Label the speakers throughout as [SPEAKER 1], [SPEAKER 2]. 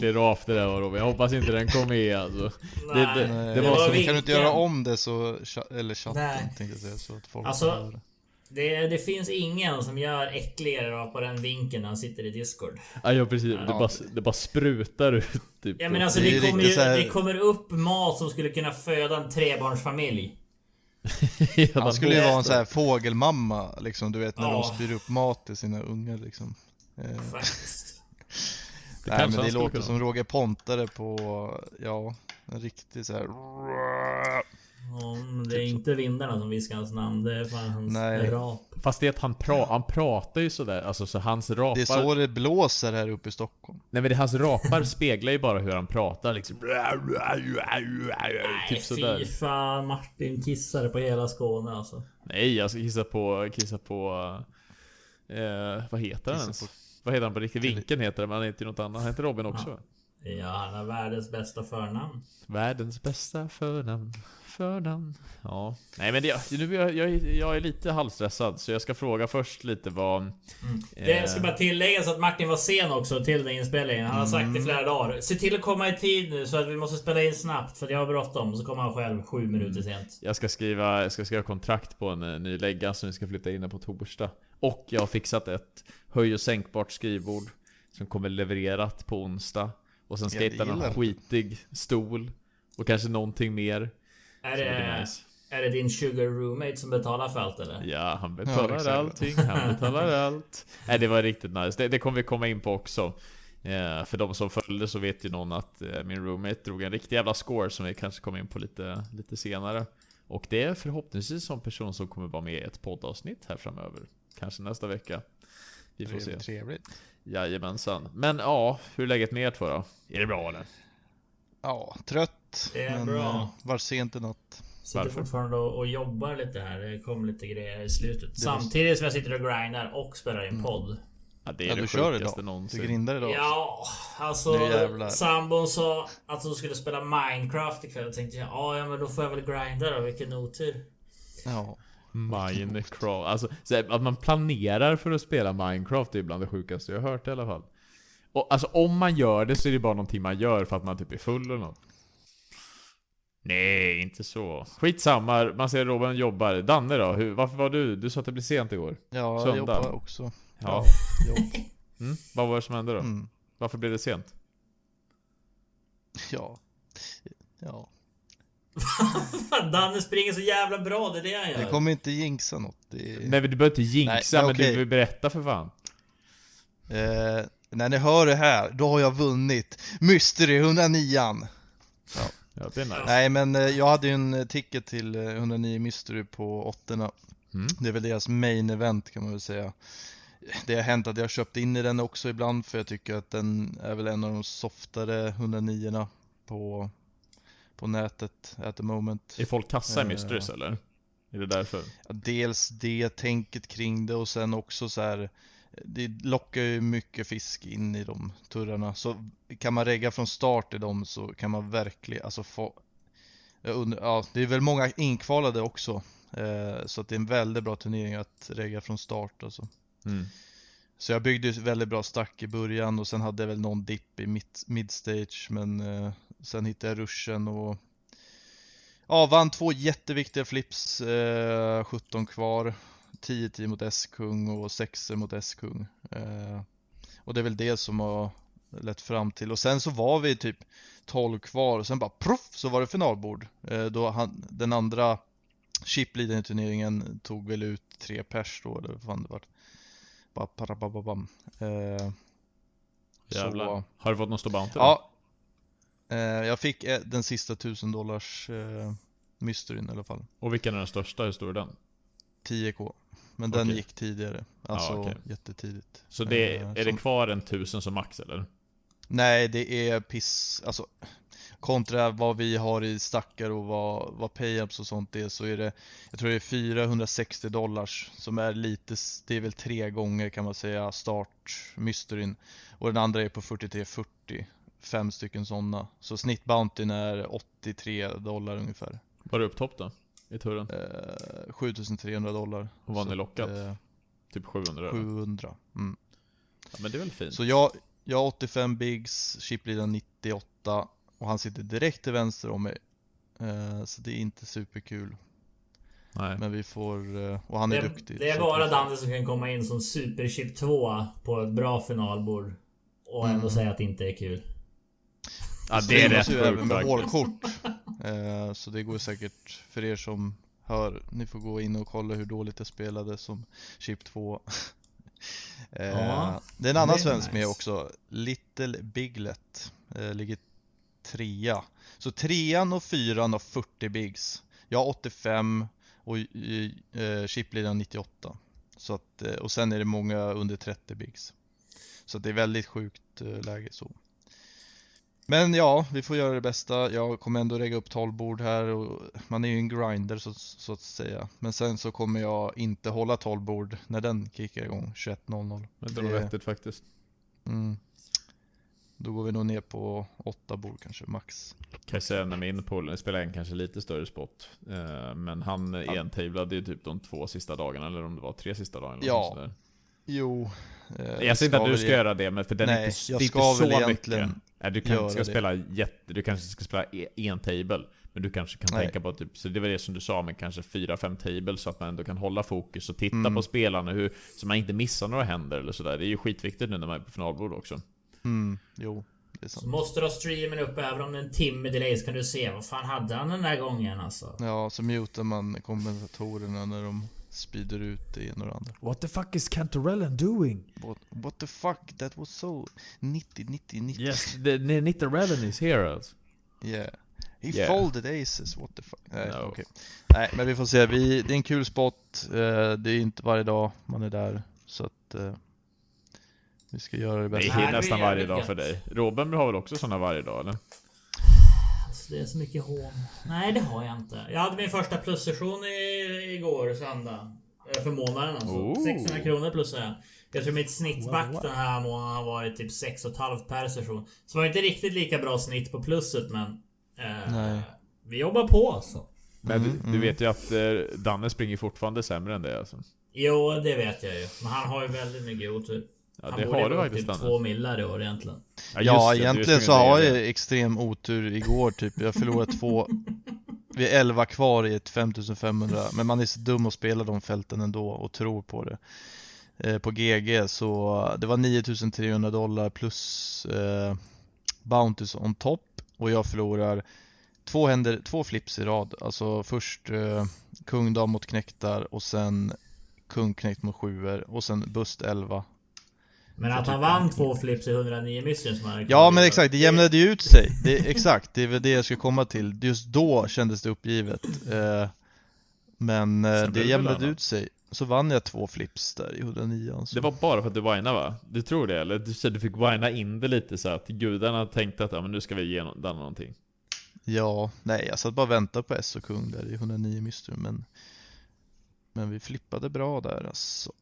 [SPEAKER 1] raf det där var Robin. Jag hoppas inte den kom med alltså.
[SPEAKER 2] Nej,
[SPEAKER 1] det-
[SPEAKER 3] Nej,
[SPEAKER 1] det
[SPEAKER 3] det
[SPEAKER 1] var så-
[SPEAKER 3] kan du inte göra om det så, eller chatten
[SPEAKER 2] Nej.
[SPEAKER 3] tänkte jag säga, så att folk
[SPEAKER 2] Alltså. Det, det finns ingen som gör äckligare på den vinkeln när han sitter i Discord.
[SPEAKER 1] Ja, ja precis. Det,
[SPEAKER 3] Ja.
[SPEAKER 1] bara, det bara sprutar ut typ.
[SPEAKER 2] Ja men alltså
[SPEAKER 3] Det
[SPEAKER 2] det, kommer ju,
[SPEAKER 3] här-
[SPEAKER 2] det kommer upp mat som skulle kunna föda en trebarnsfamilj.
[SPEAKER 3] Han skulle ju vara en sån här fågelmamma liksom, du vet när
[SPEAKER 2] Ja.
[SPEAKER 3] de spyr upp mat till sina ungar liksom. Eh,
[SPEAKER 2] Faktiskt.
[SPEAKER 1] Det
[SPEAKER 3] Nej men
[SPEAKER 1] han
[SPEAKER 3] det låter
[SPEAKER 1] kunna.
[SPEAKER 3] som Roger Pontare på, ja, en riktig så här.
[SPEAKER 2] Om det är inte vindarna som viskar hans namn, det är fan hans
[SPEAKER 3] Nej.
[SPEAKER 2] rap.
[SPEAKER 1] Fast det är att han, pra, han pratar ju sådär, alltså så hans rapar...
[SPEAKER 3] Det är så det blåser här uppe i Stockholm.
[SPEAKER 1] Nej men det, hans rapar speglar ju bara hur han pratar liksom.
[SPEAKER 2] Nej
[SPEAKER 1] Typ sådär.
[SPEAKER 2] fy fan, Martin kissade på hela Skåne alltså.
[SPEAKER 1] Nej, jag ska kissa på, kissa på... Eh, vad heter han
[SPEAKER 3] Kissa
[SPEAKER 1] ens? Vad heter han på riktigt? Vinken heter det, men han heter ju något annat. Han heter Robin också.
[SPEAKER 2] Ja, han har världens bästa förnamn.
[SPEAKER 1] Världens bästa förnamn. Förnamn. Ja. Nej men det, nu jag, jag, är- jag är lite halvstressad, så jag ska fråga först lite vad...
[SPEAKER 2] Mm.
[SPEAKER 1] Eh.
[SPEAKER 2] Det ska bara tilläggas att Martin var sen också till den inspelningen. Han har sagt
[SPEAKER 1] Mm.
[SPEAKER 2] det i flera dagar. Se till att komma i tid nu så att vi måste spela in snabbt för jag har bråttom. Så kommer han själv sju minuter sent.
[SPEAKER 1] Jag ska skriva, jag ska skriva kontrakt på en eh, ny lägga som vi ska flytta in på torsdag. Och jag har fixat ett höj och sänkbart skrivbord. Som kommer levererat på onsdag. Och sen ska
[SPEAKER 3] Jag
[SPEAKER 1] hitta någon skitig stol. Och kanske någonting mer.
[SPEAKER 2] Är
[SPEAKER 1] det nice.
[SPEAKER 2] är det din sugar roommate som betalar för allt eller?
[SPEAKER 1] Ja, han betalar
[SPEAKER 3] exakt.
[SPEAKER 1] allting, han betalar allt. Nej, det var riktigt nice. Det, det kommer vi komma in på också. Eh, för de som följde så vet ju någon att eh, min roommate drog en riktig jävla score som vi kanske kommer in på lite, lite senare. Och det är förhoppningsvis en person som kommer vara med i ett poddavsnitt här framöver. Kanske nästa vecka. Vi får se.
[SPEAKER 3] Trevligt, trevligt.
[SPEAKER 1] Jajamensan. Men ja, hur är läget med er två då? Är det bra eller?
[SPEAKER 3] Ja, trött.
[SPEAKER 2] Det är
[SPEAKER 3] men
[SPEAKER 2] bra.
[SPEAKER 3] eh, var sent i natt.
[SPEAKER 2] Sitter
[SPEAKER 1] Varför?
[SPEAKER 2] fortfarande och, och jobbar lite här. Det kom lite grejer i slutet. Samtidigt som jag sitter och grindar och spelar in podd.
[SPEAKER 1] Ja, det är
[SPEAKER 3] Ja,
[SPEAKER 1] det
[SPEAKER 3] du kör idag.
[SPEAKER 1] någonsin.
[SPEAKER 3] Du grindar idag.
[SPEAKER 2] Ja, alltså sambon sa att hon skulle spela Minecraft ikväll. Jag tänkte jag, ja, ja men då får jag väl grinda då. Vilken otur.
[SPEAKER 3] Ja.
[SPEAKER 1] Minecraft, alltså så här, att man planerar för att spela Minecraft är bland det sjukaste jag har hört i alla fall. Och alltså om man gör det så är det bara någonting man gör för att man typ är full eller något. Nej, inte så. Skitsamma, man ser Robin jobbar. Danne då? Hur, varför var du? Du sa att det blev sent igår.
[SPEAKER 3] Ja, jag
[SPEAKER 1] Söndag.
[SPEAKER 3] jobbar också.
[SPEAKER 1] Ja.
[SPEAKER 3] Jobb.
[SPEAKER 1] Mm, vad var det som hände då?
[SPEAKER 3] Mm.
[SPEAKER 1] Varför blev det sent?
[SPEAKER 3] Ja. Ja.
[SPEAKER 2] Danne springer så jävla bra, det är det han gör.
[SPEAKER 3] Jag kommer inte jinxa något. Det.
[SPEAKER 1] Nej men du behöver inte jinxa,
[SPEAKER 3] Nej,
[SPEAKER 1] men
[SPEAKER 3] okej.
[SPEAKER 1] du vill berätta för fan.
[SPEAKER 3] Eh, när ni hör det här, då har jag vunnit Mystery 109
[SPEAKER 1] Ja, det är nice.
[SPEAKER 3] Nej men eh, jag hade ju en eh, ticket till eh, 109 Mystery på åttorna
[SPEAKER 1] Mm.
[SPEAKER 3] Det är väl deras main event kan man väl säga Det har hänt att jag har köpt in i den också ibland för jag tycker att den är väl en av de softare 109 på, på nätet at the moment
[SPEAKER 1] Är folk kassa i
[SPEAKER 3] Eh.
[SPEAKER 1] Mistress eller? Är det därför?
[SPEAKER 3] Dels det tänket kring det och sen också så här Det lockar ju mycket fisk in i de turrarna så kan man regga från start i dem så kan man verkligen alltså få undrar, ja, det är väl många inkvalade också eh, Så att det är en väldigt bra turnering att regga från start alltså.
[SPEAKER 1] Mm.
[SPEAKER 3] Så jag byggde ju väldigt bra stack i början och sen hade jag väl någon dipp i mid, midstage men eh, sen hittade jag ruschen och Ja, vann två jätteviktiga flips, eh, 17 kvar 10-10 mot S-kung och 6 mot S-kung eh, Och det är väl det som har lett fram till och sen så var vi typ 12 kvar och sen bara proff så var det finalbord eh, Då han, den andra chipleadern i turneringen tog väl ut tre pers då eller vad fan det var bara parabababam. Eh,
[SPEAKER 1] Jävlar.
[SPEAKER 3] Så,
[SPEAKER 1] Har du fått någon stor bounty
[SPEAKER 3] ja. Eh, jag fick eh, den sista 1000 dollars eh, mysteryn i alla fall.
[SPEAKER 1] Och vilken är den största? Hur stor är den?
[SPEAKER 3] 10k. Men den gick tidigare. Alltså
[SPEAKER 1] okej.
[SPEAKER 3] jättetidigt.
[SPEAKER 1] Så det,
[SPEAKER 3] Eh,
[SPEAKER 1] är det
[SPEAKER 3] som-
[SPEAKER 1] kvar en tusen som max eller?
[SPEAKER 3] Nej, det är piss. Alltså kontra vad vi har i stackar och vad, vad payups och sånt är så är det Jag tror det är 460 dollars som är lite, det är väl tre gånger kan man säga start mysteryn och den andra är på 43,40 Fem stycken sådana Så snittbountyn är 83 dollar ungefär
[SPEAKER 1] Var det upp topp då? I turen?
[SPEAKER 3] eh, 7300 dollar
[SPEAKER 1] Och
[SPEAKER 3] Så
[SPEAKER 1] ni lockat?
[SPEAKER 3] att, eh,
[SPEAKER 1] Typ 700 eller?
[SPEAKER 3] 700 mm.
[SPEAKER 1] Ja, men det är väl fint?
[SPEAKER 3] Så jag, jag har 85 bigs, Chipliden 98 och han sitter direkt till vänster om mig. Eh, så det är inte superkul.
[SPEAKER 1] Nej.
[SPEAKER 3] Men vi får, eh, och han är
[SPEAKER 2] det,
[SPEAKER 3] duktig.
[SPEAKER 2] det är bara Danne som kan komma in som superchip 2 på ett bra finalbord. Och ändå
[SPEAKER 3] Mm.
[SPEAKER 2] säga att det inte är kul.
[SPEAKER 1] Ja, det är rätt
[SPEAKER 3] ju även med hålkort. Eh, så det går säkert för er som hör, ni får gå in och kolla hur dåligt jag spelade som chip 2. eh,
[SPEAKER 2] Ja,
[SPEAKER 3] det är en annan
[SPEAKER 2] är
[SPEAKER 3] svensk med
[SPEAKER 2] nice.
[SPEAKER 3] också, Little Biglet, eh, ligger trea. Så trean och fyran har 40 bigs. Jag har 85 och eh, chipleadern 98. Så att, och sen är det många under 30 bigs. Så det är väldigt sjukt läge så. Men ja, vi får göra det bästa. Jag kommer ändå lägga upp 12 bord här och man är ju en grinder så, så att säga. Men sen så kommer jag inte hålla 12 bord när den kickar igång 21.00.
[SPEAKER 1] Men det var
[SPEAKER 3] Det-
[SPEAKER 1] vettigt faktiskt.
[SPEAKER 3] Mm. Då går vi nog ner på 8 bord kanske max.
[SPEAKER 1] Kan jag säga när min polare spelar en kanske lite större spot. Eh, Men han entablade ju typ de två sista dagarna, eller om det var tre sista dagarna. eller
[SPEAKER 3] Ja,
[SPEAKER 1] sådär.
[SPEAKER 3] Jo. eh,
[SPEAKER 1] Jag säger inte att du ska göra det, men för den
[SPEAKER 3] Nej,
[SPEAKER 1] är inte,
[SPEAKER 3] jag
[SPEAKER 1] det är
[SPEAKER 3] ska
[SPEAKER 1] inte
[SPEAKER 3] väl
[SPEAKER 1] så mycket. Nej, du kanske ska
[SPEAKER 3] det.
[SPEAKER 1] spela jätte, du kanske ska spela e- en table. Men du kanske kan
[SPEAKER 3] Nej.
[SPEAKER 1] tänka på typ, så det var det som du sa, men kanske 4-5 tables så att man ändå kan hålla fokus och titta
[SPEAKER 3] Mm.
[SPEAKER 1] på spelarna hur, så man inte missar några händer eller sådär. Det är ju skitviktigt nu när man är på finalbord också.
[SPEAKER 3] Mm, jo, det är
[SPEAKER 2] Så
[SPEAKER 3] sant.
[SPEAKER 2] måste du ha streamen upp även om det är en timme delay så kan du se vad fan hade han den där gången alltså.
[SPEAKER 3] Ja, så mutar man kommentatorerna när de speeder ut det ena och det andra.
[SPEAKER 1] What the fuck is Cantorellen doing?
[SPEAKER 3] What, what the fuck, that was so 90, 90, 90.
[SPEAKER 1] Yes, the, the Nitterellen is here alltså.
[SPEAKER 3] Yeah. He
[SPEAKER 1] Yeah.
[SPEAKER 3] folded aces, what the fuck. Nej,
[SPEAKER 1] No.
[SPEAKER 3] okej. Nej, men vi får se. Vi, det är en kul spot. Eh, det är inte varje dag man är där. Så att eh, vi ska göra det
[SPEAKER 1] Det
[SPEAKER 3] bästa.
[SPEAKER 2] Det är
[SPEAKER 1] nästan varje dag för dig. Robin har väl också såna varje dag eller?
[SPEAKER 2] Alltså, det är så mycket hån. Nej det har jag inte. Jag hade min första plussession i, igår söndag. Eh, För månaden alltså.
[SPEAKER 1] Oh.
[SPEAKER 2] 600 kronor plussade jag. Jag tror mitt snittback den här månaden har varit typ 6,5 per session. Så det var inte riktigt lika bra snitt på plusset men... Eh,
[SPEAKER 3] Nej.
[SPEAKER 2] Vi jobbar på alltså.
[SPEAKER 1] Men
[SPEAKER 3] Mm,
[SPEAKER 1] du, du
[SPEAKER 3] mm.
[SPEAKER 1] vet ju att eh, Danne springer fortfarande sämre än det alltså.
[SPEAKER 2] Jo, det vet jag ju. Men han har ju väldigt mycket otur.
[SPEAKER 1] Ja
[SPEAKER 2] han
[SPEAKER 1] det
[SPEAKER 2] borde
[SPEAKER 1] har du faktiskt
[SPEAKER 2] typ två millar i år egentligen.
[SPEAKER 1] just
[SPEAKER 3] Ja,
[SPEAKER 1] det, du
[SPEAKER 3] egentligen så har jag extrem otur igår typ. Jag förlorade två Vi är 11 kvar i ett 5500 men man är så dum att spela de fälten ändå och tror på det. Eh, på GG så det var 9300 dollar plus eh, Bounties on top och jag förlorar två händer, två flips i rad. Alltså först eh, kung dam mot knäktar och sen kung knäckt mot sjuor och sen bust 11
[SPEAKER 2] men att han vann två flips i 109 mission som han
[SPEAKER 3] Ja men exakt, det jämnade ju ut sig. Det, exakt, det är väl det jag ska komma till. Just då kändes det uppgivet. Eh, men eh, det jämnade ut sig. Så vann jag två flips där i 109 så.
[SPEAKER 1] Det var bara för att du winade va? Du tror det eller? Du, du fick wina in det lite så att gudarna tänkte att ja, men nu ska vi ge no- Danne någonting.
[SPEAKER 3] Ja, nej jag satt bara och väntade på S och kung där i 109 myster men Men vi flippade bra där alltså.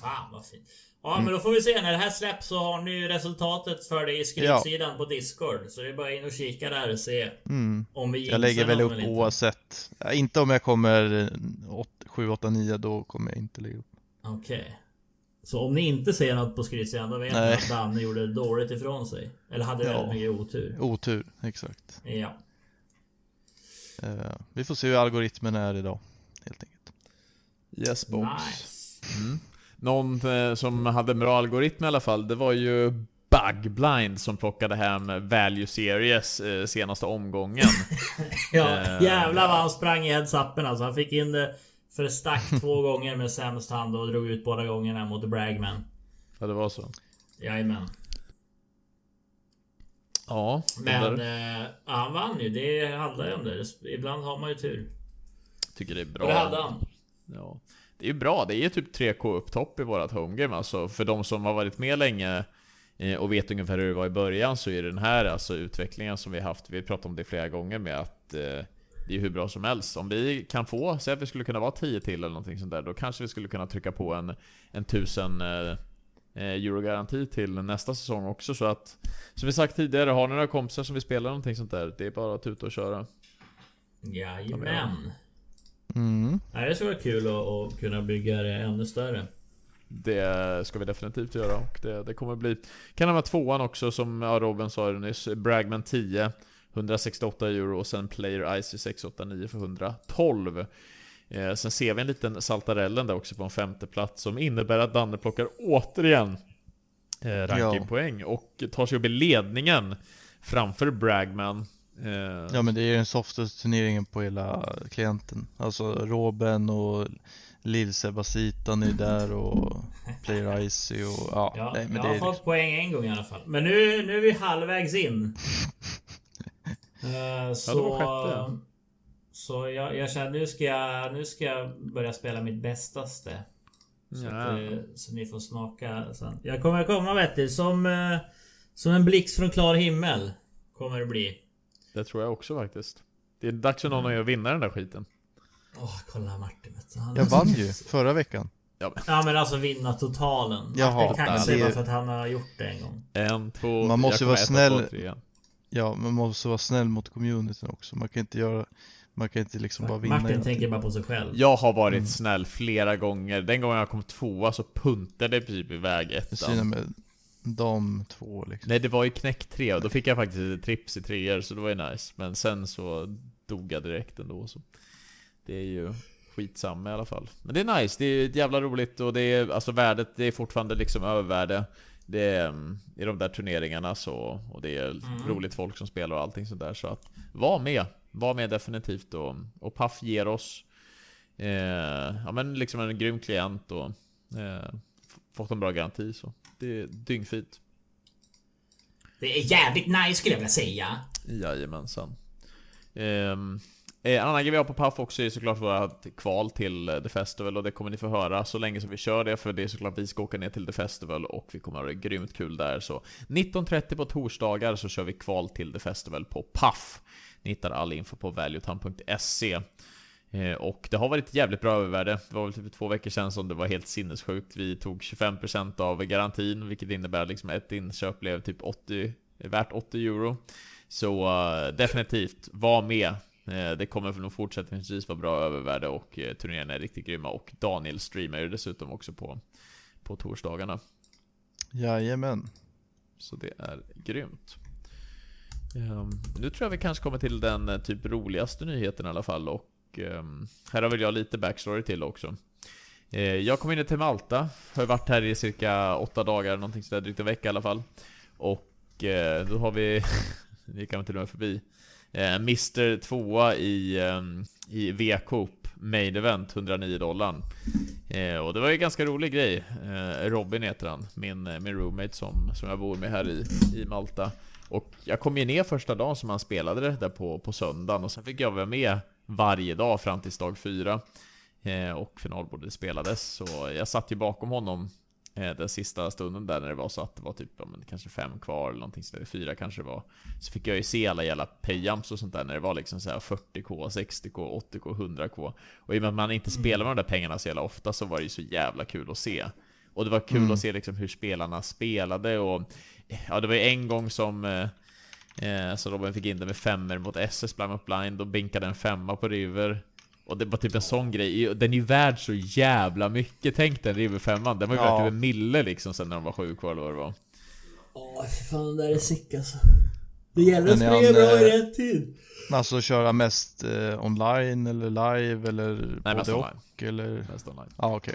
[SPEAKER 2] Fan vad fint. Ja
[SPEAKER 3] Mm.
[SPEAKER 2] men då får vi se när det här släpps så har ni ju resultatet för det i skrivsidan på Discord. Så det är bara in och kika där och se
[SPEAKER 3] Mm.
[SPEAKER 2] om vi
[SPEAKER 3] Jag lägger väl upp oavsett. Ja, inte om jag kommer 7, 8, 9 då kommer jag inte lägga upp.
[SPEAKER 2] Okej. Så om ni inte ser något på skrivsidan då vet ni att Danne gjorde dåligt ifrån sig. Eller hade
[SPEAKER 3] Ja.
[SPEAKER 2] väldigt mycket otur.
[SPEAKER 3] Otur, exakt.
[SPEAKER 2] Ja.
[SPEAKER 3] Eh, vi får se hur algoritmen är idag. Helt enkelt.
[SPEAKER 1] Yes
[SPEAKER 2] Nice.
[SPEAKER 1] Mm. Någon eh, som hade en bra algoritm i alla fall, det var ju Bugblind som plockade hem Value Series eh, senaste omgången.
[SPEAKER 2] Ja
[SPEAKER 1] Eh.
[SPEAKER 2] jävlar vad han sprang i heads-upen alltså. Han fick in det för stack två gånger med sämst hand och drog ut båda gångerna mot Bragman.
[SPEAKER 1] ja, det var så.
[SPEAKER 2] Jajamän.
[SPEAKER 1] Ja,
[SPEAKER 2] Men
[SPEAKER 1] där,
[SPEAKER 2] eh, han vann ju. Det handlar ju om det. Ibland har man ju tur.
[SPEAKER 1] tycker det är bra.
[SPEAKER 2] Och det hade han.
[SPEAKER 1] Ja. Det är ju bra, det är ju typ 3K upp topp i vårat homegame alltså. För de som har varit med länge eh, och vet ungefär hur det var i början så är den här alltså utvecklingen som vi haft, vi har pratat om det flera gånger med att eh, det är hur bra som helst. Om vi kan få, säg att vi skulle kunna vara 10 till eller någonting sånt där, då kanske vi skulle kunna trycka på en, en 1000 eh, eh, euro-garanti till nästa säsong också så att Som vi sagt tidigare, har ni några kompisar som vill spela någonting sånt där, det är bara att tuta och köra.
[SPEAKER 2] Jajamän.
[SPEAKER 3] Mm.
[SPEAKER 2] Nej, det skulle vara kul att, kunna bygga det ännu större.
[SPEAKER 1] Det ska vi definitivt göra och det, det kommer bli Kan vara tvåan också som ja, Robin sa det nyss Bragman 10 168 euro och sen Player Icy 689 för 112 eh, Sen ser vi en liten saltarellen där också på en femte plats som innebär att Danne plockar återigen eh, rankingpoäng och tar sig upp i ledningen framför Bragman
[SPEAKER 3] Ja men det är den softaste turneringen på hela klienten Alltså Robin och Lill Sebasitan är där och Player Icy och ja,
[SPEAKER 2] ja nej, men Jag det har fått liksom... poäng en gång i alla fall Men nu, nu är vi halvvägs in uh, Så... Ja, så jag, jag känner nu ska jag, nu ska jag börja spela mitt bästaste. Så, ja. att, eh, så ni får smaka sen. Jag kommer komma vet du, som, eh, som en blixt från klar himmel. Kommer det bli.
[SPEAKER 1] Det tror jag också faktiskt. Det är dags för någon mm. att vinna den där skiten.
[SPEAKER 2] Åh, oh, kolla Martin du.
[SPEAKER 3] Jag vann ju förra veckan.
[SPEAKER 2] Ja men, ja, men alltså vinna totalen. Jaha, Martin kaxar det... bara för att han har gjort det en gång.
[SPEAKER 1] En, två,
[SPEAKER 3] Man måste vara snäll. ja, man måste vara snäll mot communityn också. Man kan inte göra man kan inte liksom bara vinna
[SPEAKER 2] Martin tänker bara på sig själv.
[SPEAKER 1] Jag har varit mm. snäll flera gånger. Den gången jag kom tvåa så puntade det typ iväg ettan.
[SPEAKER 3] De två liksom.
[SPEAKER 1] Nej, det var ju knäck tre och då fick jag faktiskt ett trips i treor så det var ju nice. Men sen så dog jag direkt ändå så. Det är ju skitsamma i alla fall. Men det är nice, det är jävla roligt och det är alltså värdet, det är fortfarande liksom övervärde. Det är mm, i de där turneringarna så, och det är mm. roligt folk som spelar och allting sådär så att var med! Var med definitivt och, och Puff ger oss eh, ja, men liksom en grym klient och eh, fått en bra garanti så det är dyngfint.
[SPEAKER 2] Det är jävligt nice skulle jag vilja säga.
[SPEAKER 1] Jajamensan. Eh, en annan grej vi har på Puff också är såklart vårt kval till eh, The Festival och det kommer ni få höra så länge som vi kör det för det är såklart vi ska åka ner till The Festival och vi kommer ha det grymt kul där så 19.30 på torsdagar så kör vi kval till The Festival på Puff. Ni hittar all info på valuetown.se eh, och det har varit jävligt bra övervärde. Det var väl typ två veckor sedan som det var helt sinnessjukt. Vi tog 25% av garantin, vilket innebär liksom ett inköp blev typ 80, värt 80 euro. Så uh, definitivt, var med. Uh, det kommer nog fortsättningsvis vara bra övervärde och turneringarna är riktigt grymma. Och Daniel streamar ju dessutom också på, på torsdagarna.
[SPEAKER 3] Jajamän.
[SPEAKER 1] Så det är grymt. Um, nu tror jag vi kanske kommer till den typ roligaste nyheten i alla fall och Ehm, här har väl jag lite backstory till också. Eh, jag kom in till Malta, har varit här i cirka åtta dagar, någonting sådär drygt en vecka i alla fall. Och eh, då har vi, vi kan till och med förbi, eh, Mr 2 i, ehm, i V-Coop Main Event, 109 dollar. och det var ju en ganska rolig grej. Robin heter han, min, min roommate som, som jag bor med här i, i Malta. Och jag kom ju ner första dagen som han spelade det där på, på söndagen och sen fick jag vara med varje dag fram till dag fyra. Eh, och finalbordet spelades, så jag satt ju bakom honom eh, den sista stunden där när det var så att det var typ ja, men kanske fem kvar eller någonting sådär, fyra kanske det var. Så fick jag ju se alla jävla payjumps och sånt där när det var liksom såhär 40k, 60k, 80k, 100k. Och i och med att man inte mm. spelar med de där pengarna så jävla ofta så var det ju så jävla kul att se. Och det var kul mm. att se liksom hur spelarna spelade och Ja det var ju en gång som eh, eh Så Robin fick in det med femmer mot SS blind mot blind och binkade en femma på River och det var typ en sån grej, den är ju värd så jävla mycket Tänk den River femman, den var ju ja. värd typ en mille liksom sen när de var sju kvar eller vad det var
[SPEAKER 2] Åh fy fan, det där är sick alltså Det gäller att springa bra i rätt tid
[SPEAKER 3] Alltså köra mest eh, online eller live eller
[SPEAKER 1] Nej, både och? Online.
[SPEAKER 3] Eller?
[SPEAKER 1] Mest online
[SPEAKER 3] Ja ah, okej okay.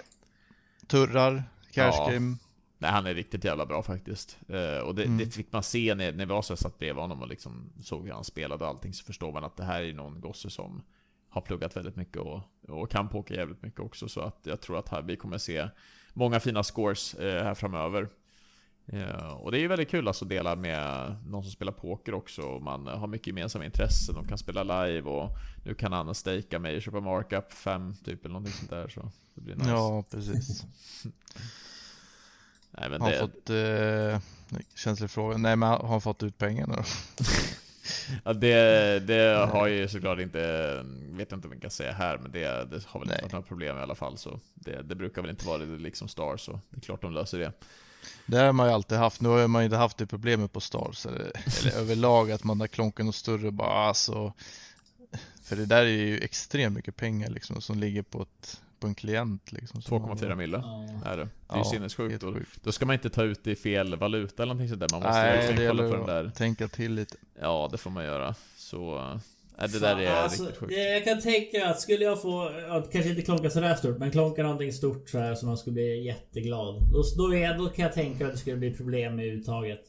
[SPEAKER 3] Turrar, cash ja. game
[SPEAKER 1] Nej, han är riktigt jävla bra faktiskt. Uh, och det, mm. det, fick man se när, när vi så satt bredvid honom och liksom såg hur han spelade och allting, så förstår man att det här är någon gosse som har pluggat väldigt mycket och, och kan poka jävligt mycket också. Så att jag tror att här, vi kommer se många fina scores uh, här framöver. Uh, och det är ju väldigt kul alltså att dela med någon som spelar poker också. Och man har mycket gemensamma intressen, de kan spela live och nu kan han stakea mig och köpa markup 5 typ eller någonting sånt där. Så det blir nice.
[SPEAKER 3] Ja, precis. Nej, men har det... fått, eh, känslig fråga, nej men har han fått ut pengarna då?
[SPEAKER 1] ja det, det har ju såklart inte, vet inte om vi kan säga här, men det, det har väl nej. inte varit några problem i alla fall. Så det, det brukar väl inte vara det liksom Stars, så det är klart de löser det.
[SPEAKER 3] Det har man ju alltid haft, nu har man ju inte haft det problemet på Stars, eller, eller överlag att man har klonken och större bara alltså För det där är ju extremt mycket pengar liksom som ligger på ett, på en klient liksom. som man
[SPEAKER 1] 2,4
[SPEAKER 3] bara-
[SPEAKER 1] mille
[SPEAKER 2] Ja.
[SPEAKER 1] är det. Det är
[SPEAKER 3] Ja,
[SPEAKER 1] sinnessjukt.
[SPEAKER 3] sjukt.
[SPEAKER 1] Då ska man inte ta ut det i fel valuta eller någonting sådär. Man måste
[SPEAKER 3] Nej,
[SPEAKER 1] verkligen
[SPEAKER 3] det
[SPEAKER 1] kolla på den där.
[SPEAKER 3] tänka till lite.
[SPEAKER 1] Ja, det får man göra. Så... äh, det där är
[SPEAKER 2] alltså,
[SPEAKER 1] riktigt sjukt.
[SPEAKER 2] Jag kan tänka att skulle jag få, ja, kanske inte klonka sådär stort, men klonka någonting stort så här som man skulle bli jätteglad. Då, då, är, då kan jag tänka att det skulle bli problem med uttaget.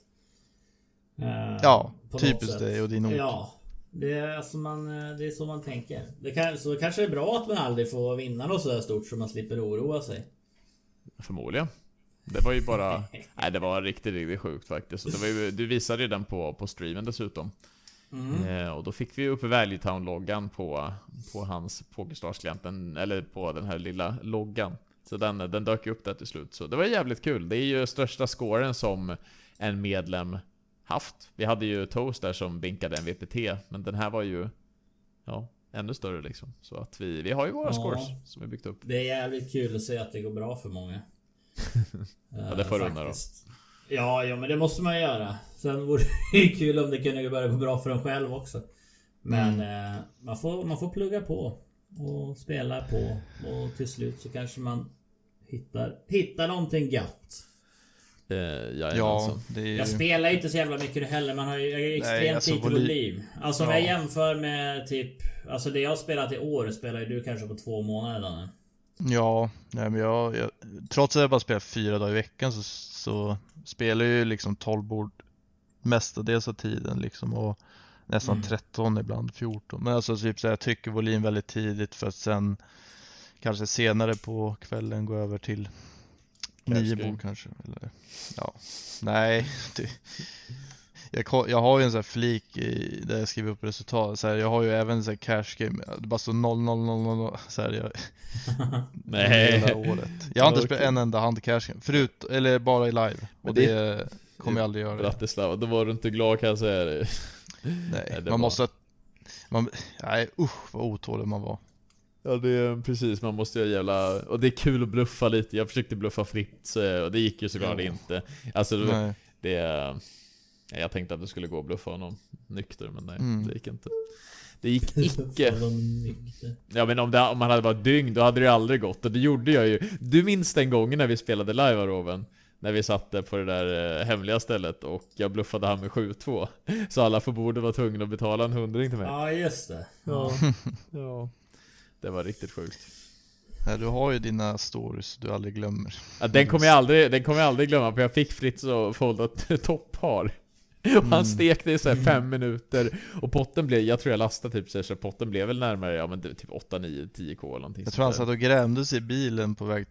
[SPEAKER 2] Eh,
[SPEAKER 3] Ja, typiskt dig och din ort.
[SPEAKER 2] Ja. Det är, alltså man, eh, det är så man tänker. Det kan, så kanske det är bra att man aldrig får vinna något sådär stort så man slipper oroa sig.
[SPEAKER 1] Förmodligen. Det var ju bara... Nej, det var riktigt, riktigt sjukt faktiskt. Och det var ju, du visade ju den på, på streamen dessutom.
[SPEAKER 2] Mm.
[SPEAKER 1] Eh, och då fick vi upp Value Town-loggan på, på hans Pokerstars-klienten, eller på den här lilla loggan. Så den, den dök upp där till slut. Så det var jävligt kul. Det är ju största scoren som en medlem haft. Vi hade ju Toast där som binkade en VPT, men den här var ju ja, ännu större liksom. Så att vi, vi har ju våra
[SPEAKER 2] Ja.
[SPEAKER 1] scores som vi byggt upp.
[SPEAKER 2] Det är jävligt kul att se att det går bra för många.
[SPEAKER 1] Ja, det får du då.
[SPEAKER 2] Ja, ja, men det måste man göra. Sen vore det kul om det kunde börja gå bra för en själv också. Men
[SPEAKER 1] Mm.
[SPEAKER 2] eh, man, får, man får plugga på och spela på och till slut så kanske man hittar, hittar någonting gött.
[SPEAKER 1] Eh,
[SPEAKER 3] Ja,
[SPEAKER 1] jajamensan.
[SPEAKER 3] det är.
[SPEAKER 2] Jag spelar inte så jävla mycket heller. Man har ju jag extremt
[SPEAKER 3] alltså
[SPEAKER 2] lite
[SPEAKER 3] volym-
[SPEAKER 2] volym. Alltså om
[SPEAKER 3] Ja.
[SPEAKER 2] jag jämför med typ... Alltså det jag har spelat i år spelar ju du kanske på två månader Danne.
[SPEAKER 3] Ja, nej men jag, jag, trots att jag bara spelar fyra dagar i veckan så, så spelar jag ju liksom 12 bord mestadels av tiden liksom och nästan
[SPEAKER 2] Mm.
[SPEAKER 3] 13 ibland 14. Men alltså typ så här, jag trycker volym väldigt tidigt för att sen kanske senare på kvällen gå över till nio bord kanske. Eller, ja, nej. Det, jag, jag har ju en sån här flik i, där jag skriver upp resultat. Så här, jag har ju även så här cash game. Det bara står 0 0 0 0 så här, jag,
[SPEAKER 1] Nej.
[SPEAKER 3] hela året. Jag har inte spelat en enda hand cash game. Förut, eller bara i live.
[SPEAKER 1] Men
[SPEAKER 3] Och
[SPEAKER 1] det-
[SPEAKER 3] det, kommer jag aldrig göra.
[SPEAKER 1] Bratislava, då var du inte glad kan jag säga dig.
[SPEAKER 3] Nej,
[SPEAKER 1] Nej,
[SPEAKER 3] man
[SPEAKER 1] var-
[SPEAKER 3] måste... Man, nej usch vad otålig man var.
[SPEAKER 1] Ja det är precis, man måste ju jävla... Och det är kul att bluffa lite, jag försökte bluffa fritt eh, och det gick ju såklart
[SPEAKER 3] Ja.
[SPEAKER 1] inte. Alltså det,
[SPEAKER 3] Nej.
[SPEAKER 1] det... Jag tänkte att det skulle gå att bluffa honom nykter, men nej,
[SPEAKER 3] Mm.
[SPEAKER 1] det gick inte. Det gick icke. Ja men om, det, om man hade varit dygn, då hade det ju aldrig gått. Och det gjorde jag ju. Du minns den gången när vi spelade live Aroven? När vi satt där på det där eh, hemliga stället och jag bluffade han med 7-2. Så alla på bordet var tvungna att betala en hundring till mig.
[SPEAKER 2] Ja just det.
[SPEAKER 1] Ja. ja. Det var riktigt sjukt.
[SPEAKER 3] Nej, du har ju dina stories du aldrig glömmer.
[SPEAKER 1] Ja, den kommer jag aldrig, den kommer jag aldrig glömma för jag fick Fritz att folda t- toppar. Och han
[SPEAKER 3] Mm.
[SPEAKER 1] stekte i så här fem minuter och potten blev, jag tror jag lastade typ så, här, så potten blev väl närmare, ja men typ 8, 9, 10k eller någonting
[SPEAKER 3] Jag tror han satt och grämde sig i bilen på väg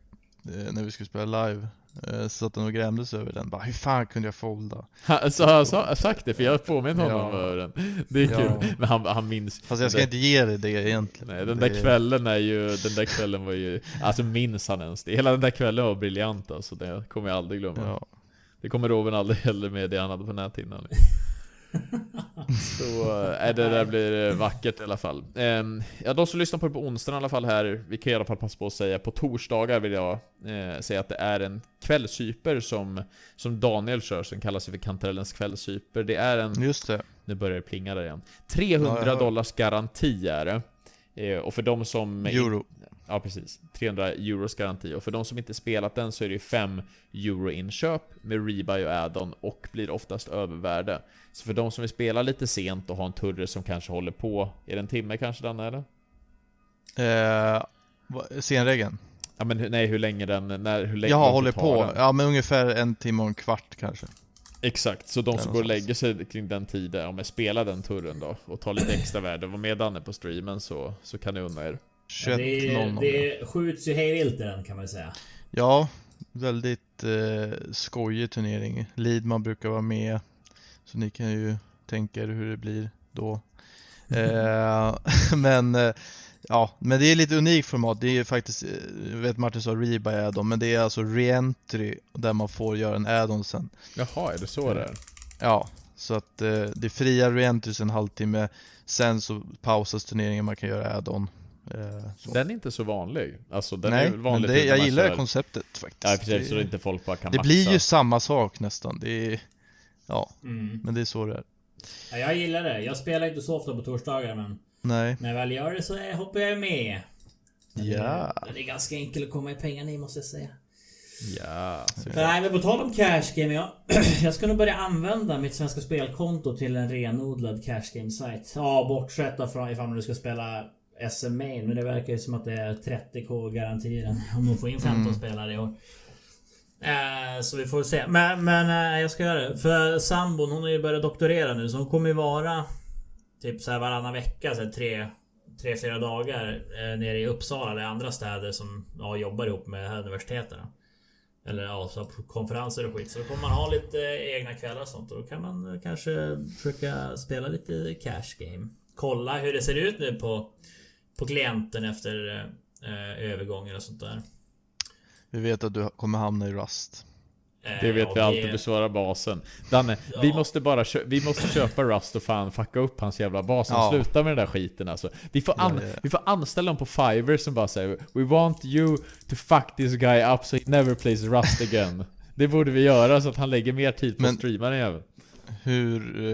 [SPEAKER 3] eh, när vi skulle spela live. Eh, satt han och grämde sig över den. Bara, hur fan kunde jag folda?
[SPEAKER 1] Han, så har jag sa- sagt det, för jag påminner honom
[SPEAKER 3] Ja.
[SPEAKER 1] över den. Det är
[SPEAKER 3] Ja.
[SPEAKER 1] kul. Men han, han minns.
[SPEAKER 3] Fast jag ska
[SPEAKER 1] den,
[SPEAKER 3] inte ge dig det egentligen.
[SPEAKER 1] Nej, den
[SPEAKER 3] Det
[SPEAKER 1] där
[SPEAKER 3] är-
[SPEAKER 1] kvällen är ju, den där kvällen var ju, alltså minns han ens det? Hela den där kvällen var briljant alltså, det kommer jag aldrig glömma.
[SPEAKER 3] Ja.
[SPEAKER 1] Det kommer Robin aldrig heller med det han hade på näthinnan. Så äh, det där blir eh, vackert i alla fall. Ehm, ja, de som lyssnar på det på onsdagen i alla fall här, vi kan i alla fall passa på att säga på torsdagar vill jag eh, säga att det är en kvällssyper som, som Daniel kör, som kallas för Kantarellens kvällssyper. Det är en
[SPEAKER 3] Just det.
[SPEAKER 1] nu börjar det plinga där igen. 300
[SPEAKER 3] Ja,
[SPEAKER 1] dollars garanti är det. Eh, och för de som...
[SPEAKER 3] Euro.
[SPEAKER 1] Ja precis. 300 euros garanti. Och för de som inte spelat den så är det ju 5 euro inköp med rebuy och add-on och blir oftast övervärde. Så för de som vill spela lite sent och ha en turre som kanske håller på, är det en timme kanske den eller?
[SPEAKER 3] Eh, scenregeln?
[SPEAKER 1] Ja men nej hur länge den, när, hur länge
[SPEAKER 3] Jaha, håller på.
[SPEAKER 1] ta den.
[SPEAKER 3] Ja, men ungefär en timme och en kvart kanske.
[SPEAKER 1] Exakt, så de som går och lägger sig kring den tiden, om jag spelar den turren då och tar lite extra värde, var med Danne på streamen så, så kan ni unna er.
[SPEAKER 3] 21
[SPEAKER 2] det,
[SPEAKER 3] 00.
[SPEAKER 2] det skjuts ju hej vilt i den kan man säga.
[SPEAKER 3] Ja, väldigt eh, skojig turnering. Lidman brukar vara med. Så ni kan ju tänka er hur det blir då. Eh, men eh, ja, men det är lite unikt format. Det är ju faktiskt, eh, jag vet Martin sa rebuy add-on, men det är alltså reentry där man får göra en add-on sen.
[SPEAKER 1] Jaha, är det så det är?
[SPEAKER 3] Ja, så att eh, det fria reentries en halvtimme. Sen så pausas turneringen, man kan göra add-on. Eh.
[SPEAKER 1] Den är inte så vanlig. Alltså den
[SPEAKER 3] Nej,
[SPEAKER 1] är
[SPEAKER 3] men
[SPEAKER 1] vanlig
[SPEAKER 3] det,
[SPEAKER 1] typ när
[SPEAKER 3] jag gillar
[SPEAKER 1] kör-
[SPEAKER 3] konceptet faktiskt.
[SPEAKER 1] Ja precis, så
[SPEAKER 3] det,
[SPEAKER 1] inte folk bara kan
[SPEAKER 3] det
[SPEAKER 1] maxa.
[SPEAKER 3] blir ju samma sak nästan. Det är, ja,
[SPEAKER 2] Mm.
[SPEAKER 3] men det är så det är.
[SPEAKER 2] Ja, jag gillar det. Jag spelar inte så ofta på torsdagar men
[SPEAKER 3] Nej,
[SPEAKER 2] när jag väl gör det så hoppar jag med.
[SPEAKER 3] Ja.
[SPEAKER 2] Den är ganska enkel att komma i pengarna i måste jag säga.
[SPEAKER 1] Ja.
[SPEAKER 2] Nej men på tal om cash game. Jag, jag ska nog börja använda mitt Svenska Spelkonto till en renodlad cash game sajt. Ja bortsett från ifall du ska spela SM Main. Men det verkar ju som att det är 30k garantier om de får in 15
[SPEAKER 3] Mm.
[SPEAKER 2] spelare i år. Eh, så vi får se. Men, men eh, jag ska göra det. För sambon hon har ju börjat doktorera nu så hon kommer ju vara Typ så här varannan vecka, så här tre, tre, fyra dagar eh, nere i Uppsala eller andra städer som ja, jobbar ihop med universiteten. Eller ja, så på konferenser och skit. Så då kommer man ha lite egna kvällar och sånt. Och då kan man kanske försöka spela lite cash game. Kolla hur det ser ut nu på, på klienten efter eh, övergången och sånt där.
[SPEAKER 3] Vi vet att du kommer hamna i Rust.
[SPEAKER 2] Eh,
[SPEAKER 1] Det vet
[SPEAKER 2] ja,
[SPEAKER 1] vi alltid besvarar basen. Danne, vi
[SPEAKER 2] Ja.
[SPEAKER 1] måste bara kö- vi måste köpa Rust och fan fucka upp hans jävla bas.
[SPEAKER 3] Ja.
[SPEAKER 1] Sluta med den där skiten alltså. Vi får, an-
[SPEAKER 3] Ja, ja.
[SPEAKER 1] vi får anställa dem på Fiverr som bara säger We want you to fuck this guy up so he never plays Rust again. Det borde vi göra så att han lägger mer tid på
[SPEAKER 3] Men-
[SPEAKER 1] att streama den jäveln.
[SPEAKER 3] Hur...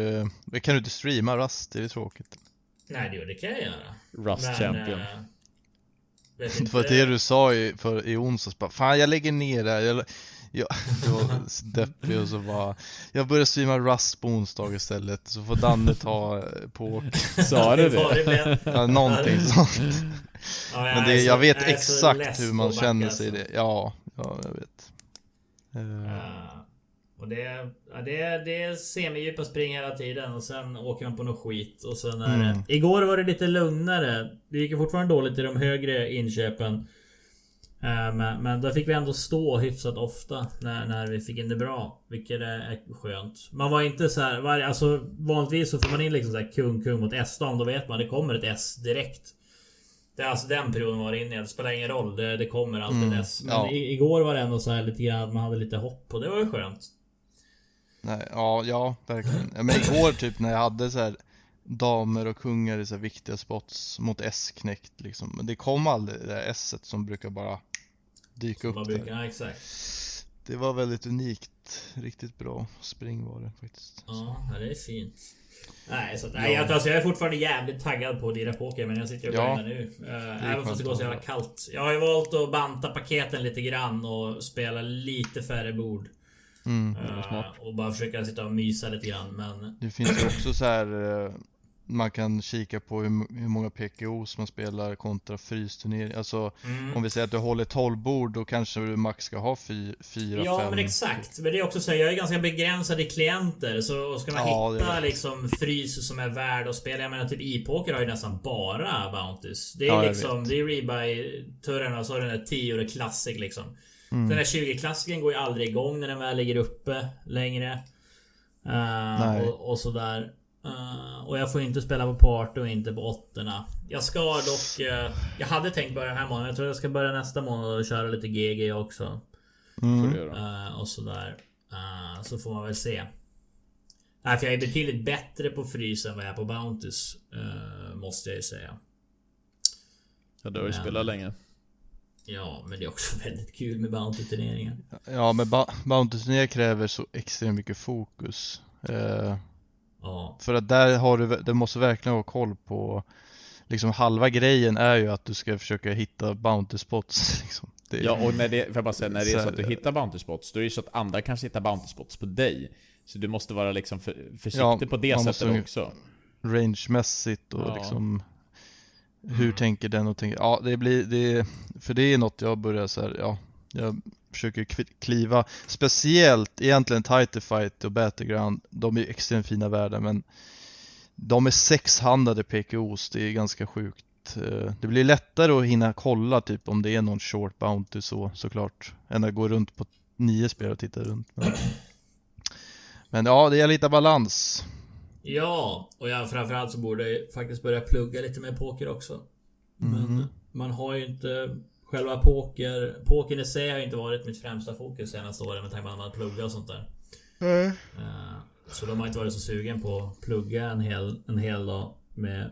[SPEAKER 3] Eh, kan du inte streama Rust? Det är ju tråkigt.
[SPEAKER 2] Nej, det, det kan jag göra.
[SPEAKER 1] Rust champion.
[SPEAKER 2] eh, vet
[SPEAKER 3] Det var
[SPEAKER 2] inte-
[SPEAKER 3] det du sa i, för, i onsdags bara Fan jag lägger ner det här. jag, jag, jag var deppig och så bara Jag börjar streama Rust på onsdag istället Så får Danne ta eh, på
[SPEAKER 1] Sa du det?
[SPEAKER 3] ja, någonting sånt
[SPEAKER 2] Ja,
[SPEAKER 3] Men
[SPEAKER 2] jag
[SPEAKER 3] det,
[SPEAKER 2] så-
[SPEAKER 3] jag vet exakt hur man känner sig i
[SPEAKER 2] alltså.
[SPEAKER 3] det Ja, ja jag vet Eh,
[SPEAKER 2] Ja. Och det, ja, det, det är semidjupa spring hela tiden och sen åker man på något skit och sen är
[SPEAKER 3] Mm.
[SPEAKER 2] det... Igår var det lite lugnare. Det gick fortfarande dåligt i de högre inköpen. Eh, Men, men då fick vi ändå stå hyfsat ofta när, när vi fick in det bra. Vilket är skönt. Man var inte så här, alltså vanligtvis så får man in liksom så här kung kung mot S-dam. Då vet man det kommer ett S direkt. Det är alltså den perioden var inne i. Det spelar ingen roll. Det, det kommer alltid
[SPEAKER 3] Mm,
[SPEAKER 2] ett S. Men
[SPEAKER 3] ja.
[SPEAKER 2] i, igår var det ändå så här lite grann. Man hade lite hopp och det var ju skönt.
[SPEAKER 3] Nej, ja, ja, verkligen. Ja, Men igår typ när jag hade så här damer och kungar i så här viktiga spots mot S-knäckt liksom. Men det kom aldrig det där S som brukar bara dyka upp
[SPEAKER 2] brukar,
[SPEAKER 3] där.
[SPEAKER 2] ja, exakt.
[SPEAKER 3] Det var väldigt unikt. Riktigt bra spring var det faktiskt.
[SPEAKER 2] Ja, ja, det är fint. Nej, så nej jag, alltså, jag är fortfarande jävligt taggad på att lira poker men jag sitter och
[SPEAKER 3] Ja.
[SPEAKER 2] nu. Uh, även fast det går så jävla kallt. Jag har ju valt att banta paketen lite grann och spela lite färre bord.
[SPEAKER 3] Mm.
[SPEAKER 2] Eh, och bara försöka sitta och mysa lite grann men...
[SPEAKER 3] Det finns ju också så här eh, man kan kika på hur, hur många PKOs man spelar kontra frysturnering. Alltså
[SPEAKER 2] Mm.
[SPEAKER 3] om vi säger att du håller 12 bord då kanske du max ska ha 4, 5
[SPEAKER 2] Ja men exakt. Men det är också så här, jag är ganska begränsad i klienter. Så ska man
[SPEAKER 3] Ja,
[SPEAKER 2] hitta liksom frys som är värd att spela. Jag menar typ e-poker har ju nästan bara Bounties. Det är
[SPEAKER 3] Ja,
[SPEAKER 2] liksom, det är rebuy-turrarna och så har du den där 10 Classic liksom.
[SPEAKER 3] Mm.
[SPEAKER 2] Den där 20 klassiken går ju aldrig igång när den väl ligger uppe längre. Uh,
[SPEAKER 3] Nej.
[SPEAKER 2] och, och sådär. Uh, och jag får inte spela på party och inte på åttorna. Jag ska dock... eh, jag hade tänkt börja den här månaden. Jag tror jag ska börja nästa månad och köra lite GG också.
[SPEAKER 3] Mm.
[SPEAKER 2] Eh, och sådär. Så får man väl se. Nej, för jag är betydligt bättre på frys än vad jag är på Bounties. måste jag ju säga.
[SPEAKER 1] Ja, du har ju
[SPEAKER 2] Men-
[SPEAKER 1] spelat länge.
[SPEAKER 2] Ja, men det är också väldigt kul med Bounty-turneringar.
[SPEAKER 3] Ja men Bounty-turnér kräver så extremt mycket fokus. Eh,
[SPEAKER 2] Ja.
[SPEAKER 3] för att där har du, du måste verkligen ha koll på Liksom halva grejen är ju att du ska försöka hitta bounty spots liksom. det,
[SPEAKER 1] Ja, och när det, jag bara säga, när det är
[SPEAKER 3] Så
[SPEAKER 1] att du hittar bounty spots, då är det så att andra kanske hittar bounty spots på dig. Så du måste vara liksom för, försiktig
[SPEAKER 3] Ja,
[SPEAKER 1] på det sättet också.
[SPEAKER 3] rangemässigt och
[SPEAKER 1] Ja.
[SPEAKER 3] liksom Hur
[SPEAKER 2] Mm.
[SPEAKER 3] tänker den och tänker, ja det blir, det, för det är något jag börjar så här, ja Jag försöker kliva, speciellt egentligen Tighter Fight och Battleground, de är extremt fina världar men De är sexhandade PKOs, det är ganska sjukt. Eh, Det blir lättare att hinna kolla typ om det är någon short bounty så såklart Än att gå runt på nio spel och titta runt. Men, men ja, det gäller att hitta balans
[SPEAKER 2] Ja, och jag framförallt så borde jag faktiskt börja plugga lite med poker också. Men
[SPEAKER 3] Mhm.
[SPEAKER 2] man har ju inte själva poker... Pokern i sig har inte varit mitt främsta fokus senaste åren med tanke på att man pluggar och sånt där. Eh, Så de har inte varit så sugen på att plugga en hel, en hel dag med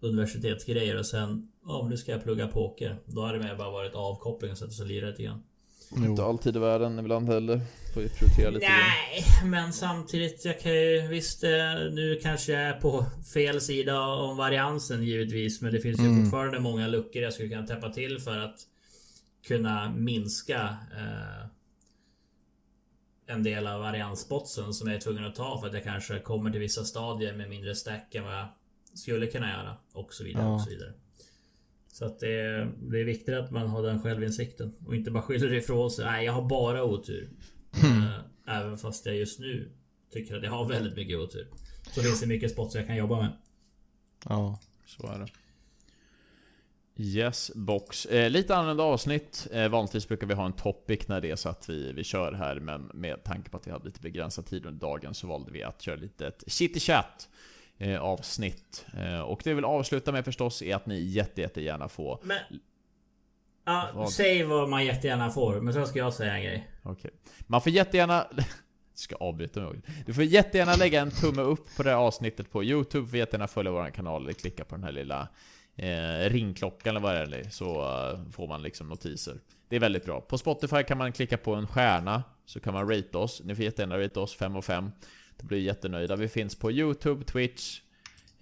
[SPEAKER 2] universitetsgrejer och sen Ja men nu ska jag plugga poker. Då har det mer bara varit avkoppling och sätta sig och lira lite grann.
[SPEAKER 1] Inte alltid i världen ibland heller. Får ju prioritera lite.
[SPEAKER 2] Nej, men samtidigt. Jag kan ju visst. eh, Nu kanske jag är på fel sida om variansen givetvis. Men det finns ju
[SPEAKER 3] Mm.
[SPEAKER 2] fortfarande många luckor jag skulle kunna täppa till för att kunna minska eh, en del av variansbotsen som jag är tvungen att ta för att jag kanske kommer till vissa stadier med mindre stack än vad jag skulle kunna göra och så vidare
[SPEAKER 3] Ja.
[SPEAKER 2] och så vidare. Så att det är, det är viktigt att man har den självinsikten och inte bara skyller ifrån sig. Nej, jag har bara otur. Eh, Även fast jag just nu tycker att jag har väldigt mycket otur. Så finns det mycket spots jag kan jobba med.
[SPEAKER 3] Ja.
[SPEAKER 1] Så är det. Yes, box. Eh, lite annorlunda avsnitt. Eh, vanligtvis brukar vi ha en topic när det är så att vi, vi kör här, men med tanke på att vi hade lite begränsad tid under dagen så valde vi att köra lite ett chitty chat eh, avsnitt. Eh, och det jag vill avsluta med förstås är att ni jätte, jättegärna får...
[SPEAKER 2] Men... Ja,
[SPEAKER 1] Vad?
[SPEAKER 2] säg vad man jättegärna får. Men sen ska jag säga en grej.
[SPEAKER 1] Okej. Man får jättegärna... ska avbryta mig. Du får jättegärna lägga en tumme upp på det här avsnittet på Youtube. Får jättegärna följa vår kanal eller klicka på den här lilla eh, ringklockan eller vad det är. Så eh, får man liksom notiser. Det är väldigt bra. På Spotify kan man klicka på en stjärna. Så kan man rate oss. Ni får jättegärna rate oss 5 och 5. Då blir vi jättenöjda. Vi finns på Youtube, Twitch,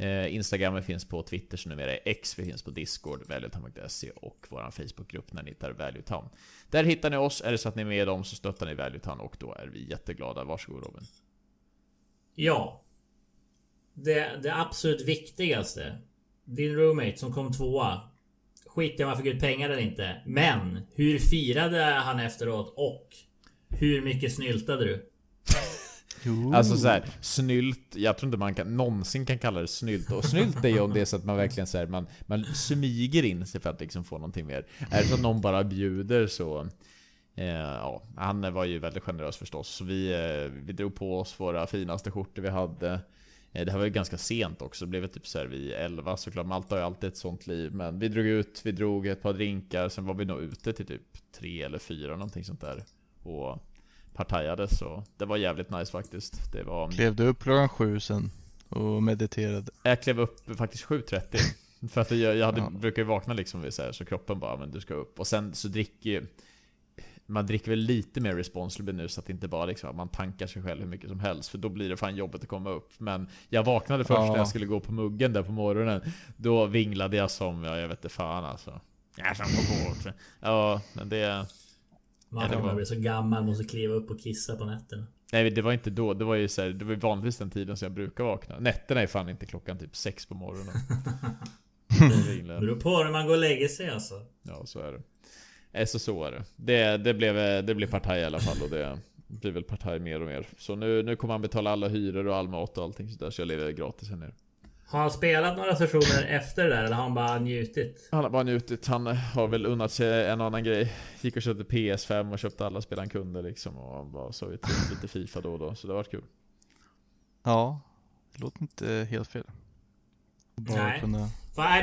[SPEAKER 1] Eh, Instagram vi finns på Twitter som numera är X, vi finns på Discord, valuetown.se och vår Facebookgrupp när ni hittar Valuetown. Där hittar ni oss, är det så att ni är med i dem så stöttar ni Valuetown och då är vi jätteglada. Varsågod Robin.
[SPEAKER 2] Ja. Det, det absolut viktigaste. Din roommate som kom tvåa. Skit i om han fick ut pengar eller inte. Men hur firade han efteråt? Och hur mycket snyltade du?
[SPEAKER 3] Jo.
[SPEAKER 1] Alltså så här, snylt, jag tror inte man kan, någonsin kan kalla det snylt. Och snylt är ju om det är så att man verkligen så här, man, man smyger in sig för att liksom få någonting mer. Är det så att någon bara bjuder så... Eh, ja, han var ju väldigt generös förstås. Så vi, eh, vi drog på oss våra finaste skjortor vi hade. Eh, det här var ju ganska sent också, det blev väl typ så här vid 11 såklart. Malta har ju alltid ett sånt liv. Men vi drog ut, vi drog ett par drinkar, sen var vi nog ute till typ 3 eller 4 någonting sånt där. Och partajade så det var jävligt nice faktiskt. Det var...
[SPEAKER 3] Klev du upp klockan sju sen och mediterade?
[SPEAKER 1] Jag klev upp faktiskt 7.30 För att jag, jag hade,
[SPEAKER 3] Ja.
[SPEAKER 1] brukar ju vakna liksom vid så, här, så kroppen bara men du ska upp Och sen så dricker ju Man dricker väl lite mer responsibly nu så att det inte bara liksom man tankar sig själv hur mycket som helst För då blir det fan jobbigt att komma upp Men jag vaknade först
[SPEAKER 3] Ja.
[SPEAKER 1] när jag skulle gå på muggen där på morgonen Då vinglade jag som, ja jag vet inte fan alltså Jag som på Ja men det
[SPEAKER 2] Man
[SPEAKER 1] Ja, var-
[SPEAKER 2] bli så gammal, måste kliva upp och kissa på nätterna.
[SPEAKER 1] Nej det var inte då, det var ju så här, det var vanligtvis den tiden som jag brukar vakna Nätterna är fan inte klockan typ sex på morgonen.
[SPEAKER 2] Det beror på när man går och lägger sig alltså.
[SPEAKER 1] Ja, så är det. Eh, Så så är det. Det, det, blev, eh, det blev partaj i alla fall och det blir väl partaj mer och mer. Så nu, nu kommer han betala alla hyror och all mat och allting sådär så jag lever gratis här nere.
[SPEAKER 2] Har han spelat några sessioner efter det där eller har han bara njutit?
[SPEAKER 1] Han har bara njutit, han har väl unnat sig en annan grej. Gick och köpte PS5 och köpte alla spel han kunde liksom och han bara ut lite FIFA då och då. Så det har varit kul.
[SPEAKER 3] Ja, det låter inte helt fel. Bara
[SPEAKER 2] Nej.
[SPEAKER 3] kunna...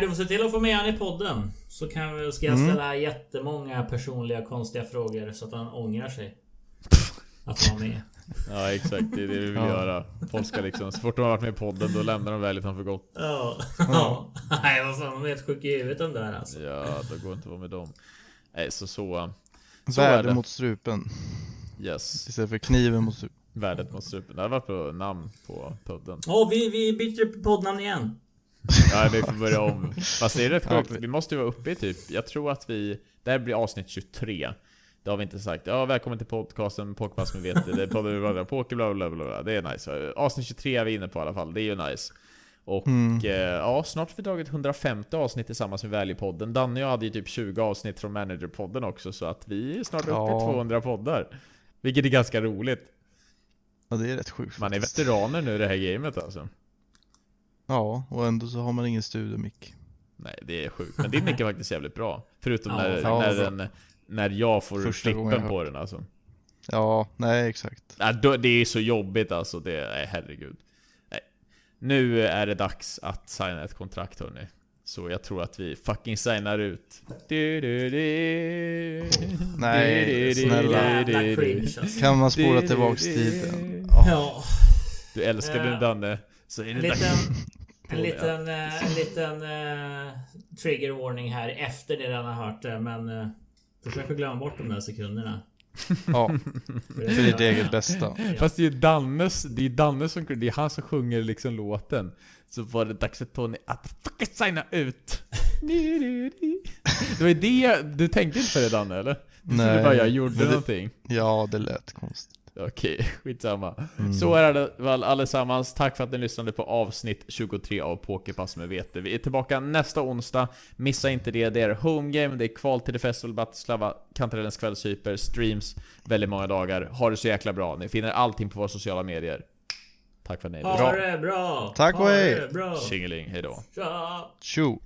[SPEAKER 2] Du får se till att få med han i podden. Så kan vi, ska jag
[SPEAKER 3] Mm.
[SPEAKER 2] ställa jättemånga personliga konstiga frågor så att han ångrar sig. Att vara med.
[SPEAKER 1] Ja exakt, det är det vi vill
[SPEAKER 3] Ja.
[SPEAKER 1] göra. Folk ska liksom, så fort de har varit med i podden då lämnar de väldigt för gott.
[SPEAKER 2] Ja. ja. Nej vad fan, de är helt sjuka i huvudet de där alltså.
[SPEAKER 1] Ja, då går det inte att vara med dem. Nej, så så. Så är
[SPEAKER 3] Värde mot strupen
[SPEAKER 1] Yes.
[SPEAKER 3] istället för kniven mot strupen.
[SPEAKER 1] Värdet mot strupen. Det har varit på namn på podden.
[SPEAKER 2] Åh, vi, vi byter poddnamn igen.
[SPEAKER 1] Ja, vi får börja om. Fast det är rätt sjukt. Vi måste ju vara uppe i typ, jag tror att vi, det här blir avsnitt 23. Det har vi inte sagt. Ja, välkommen till podcasten Poképass med vet det är podden Poké bla bla bla bla. Det är nice. Avsnitt 23 är vi inne på i alla fall. Det är ju nice. Och
[SPEAKER 3] Mm.
[SPEAKER 1] eh, ja, snart har vi dragit 150 avsnitt tillsammans med Value-podden. Danne och jag hade ju typ 20 avsnitt från Manager-podden också, så att vi är snart uppe
[SPEAKER 3] Ja.
[SPEAKER 1] i 200 poddar. Vilket är ganska roligt.
[SPEAKER 3] Ja, det är rätt sjukt
[SPEAKER 1] Man är veteraner nu i det här gamet alltså.
[SPEAKER 3] Ja, och ändå så har man ingen studiomick.
[SPEAKER 1] Nej, det är sjukt. Men din mick är faktiskt jävligt bra. Förutom
[SPEAKER 2] Ja,
[SPEAKER 1] när, när, den, när jag får
[SPEAKER 3] Första
[SPEAKER 1] flippen på den alltså.
[SPEAKER 3] Ja, nej exakt.
[SPEAKER 1] Det är så jobbigt alltså. Det är, herregud. Nej. Nu är det dags att signa ett kontrakt hörni. Så jag tror att vi fucking signar ut. Du, du, du.
[SPEAKER 3] Nej, snälla.
[SPEAKER 2] alltså.
[SPEAKER 3] Kan man spola tillbaks
[SPEAKER 1] du,
[SPEAKER 3] tiden?
[SPEAKER 1] du.
[SPEAKER 2] Ja.
[SPEAKER 1] Du älskar din Danne. Så är det
[SPEAKER 2] En
[SPEAKER 1] dags.
[SPEAKER 2] liten,
[SPEAKER 1] på
[SPEAKER 2] en
[SPEAKER 1] det.
[SPEAKER 2] liten, eh, en liten eh, trigger warning här efter ni redan har hört det. Men eh, försök att glömma bort de där sekunderna.
[SPEAKER 3] Ja, för ditt eget bästa.
[SPEAKER 1] Fast det är ju Dannes, det är Danne som, det är han som sjunger liksom låten. Så var det dags för Tony att fucking signa ut. Det var ju det, du tänkte inte på det Danne eller? Du trodde
[SPEAKER 3] Nej,
[SPEAKER 1] bara jag gjorde
[SPEAKER 3] det-
[SPEAKER 1] någonting.
[SPEAKER 3] Ja, det lät konstigt.
[SPEAKER 1] Okej, skitsamma.
[SPEAKER 3] Mm.
[SPEAKER 1] Så är det väl allesammans. Tack för att ni lyssnade på avsnitt 23 av Pokerpass med Vete. Vi är tillbaka nästa onsdag. Missa inte det. Det är home game, det är kval till The Festival Bratislava, Kantarellens kvällshyper, streams väldigt många dagar. Ha det så jäkla bra. Ni finner allting på våra sociala medier. Tack för att ni
[SPEAKER 2] Ha
[SPEAKER 1] lyssnade.
[SPEAKER 2] det bra!
[SPEAKER 3] Tack och
[SPEAKER 2] ha
[SPEAKER 3] hej.
[SPEAKER 1] Tjingeling, hejdå.
[SPEAKER 2] Tja!
[SPEAKER 3] Tjo!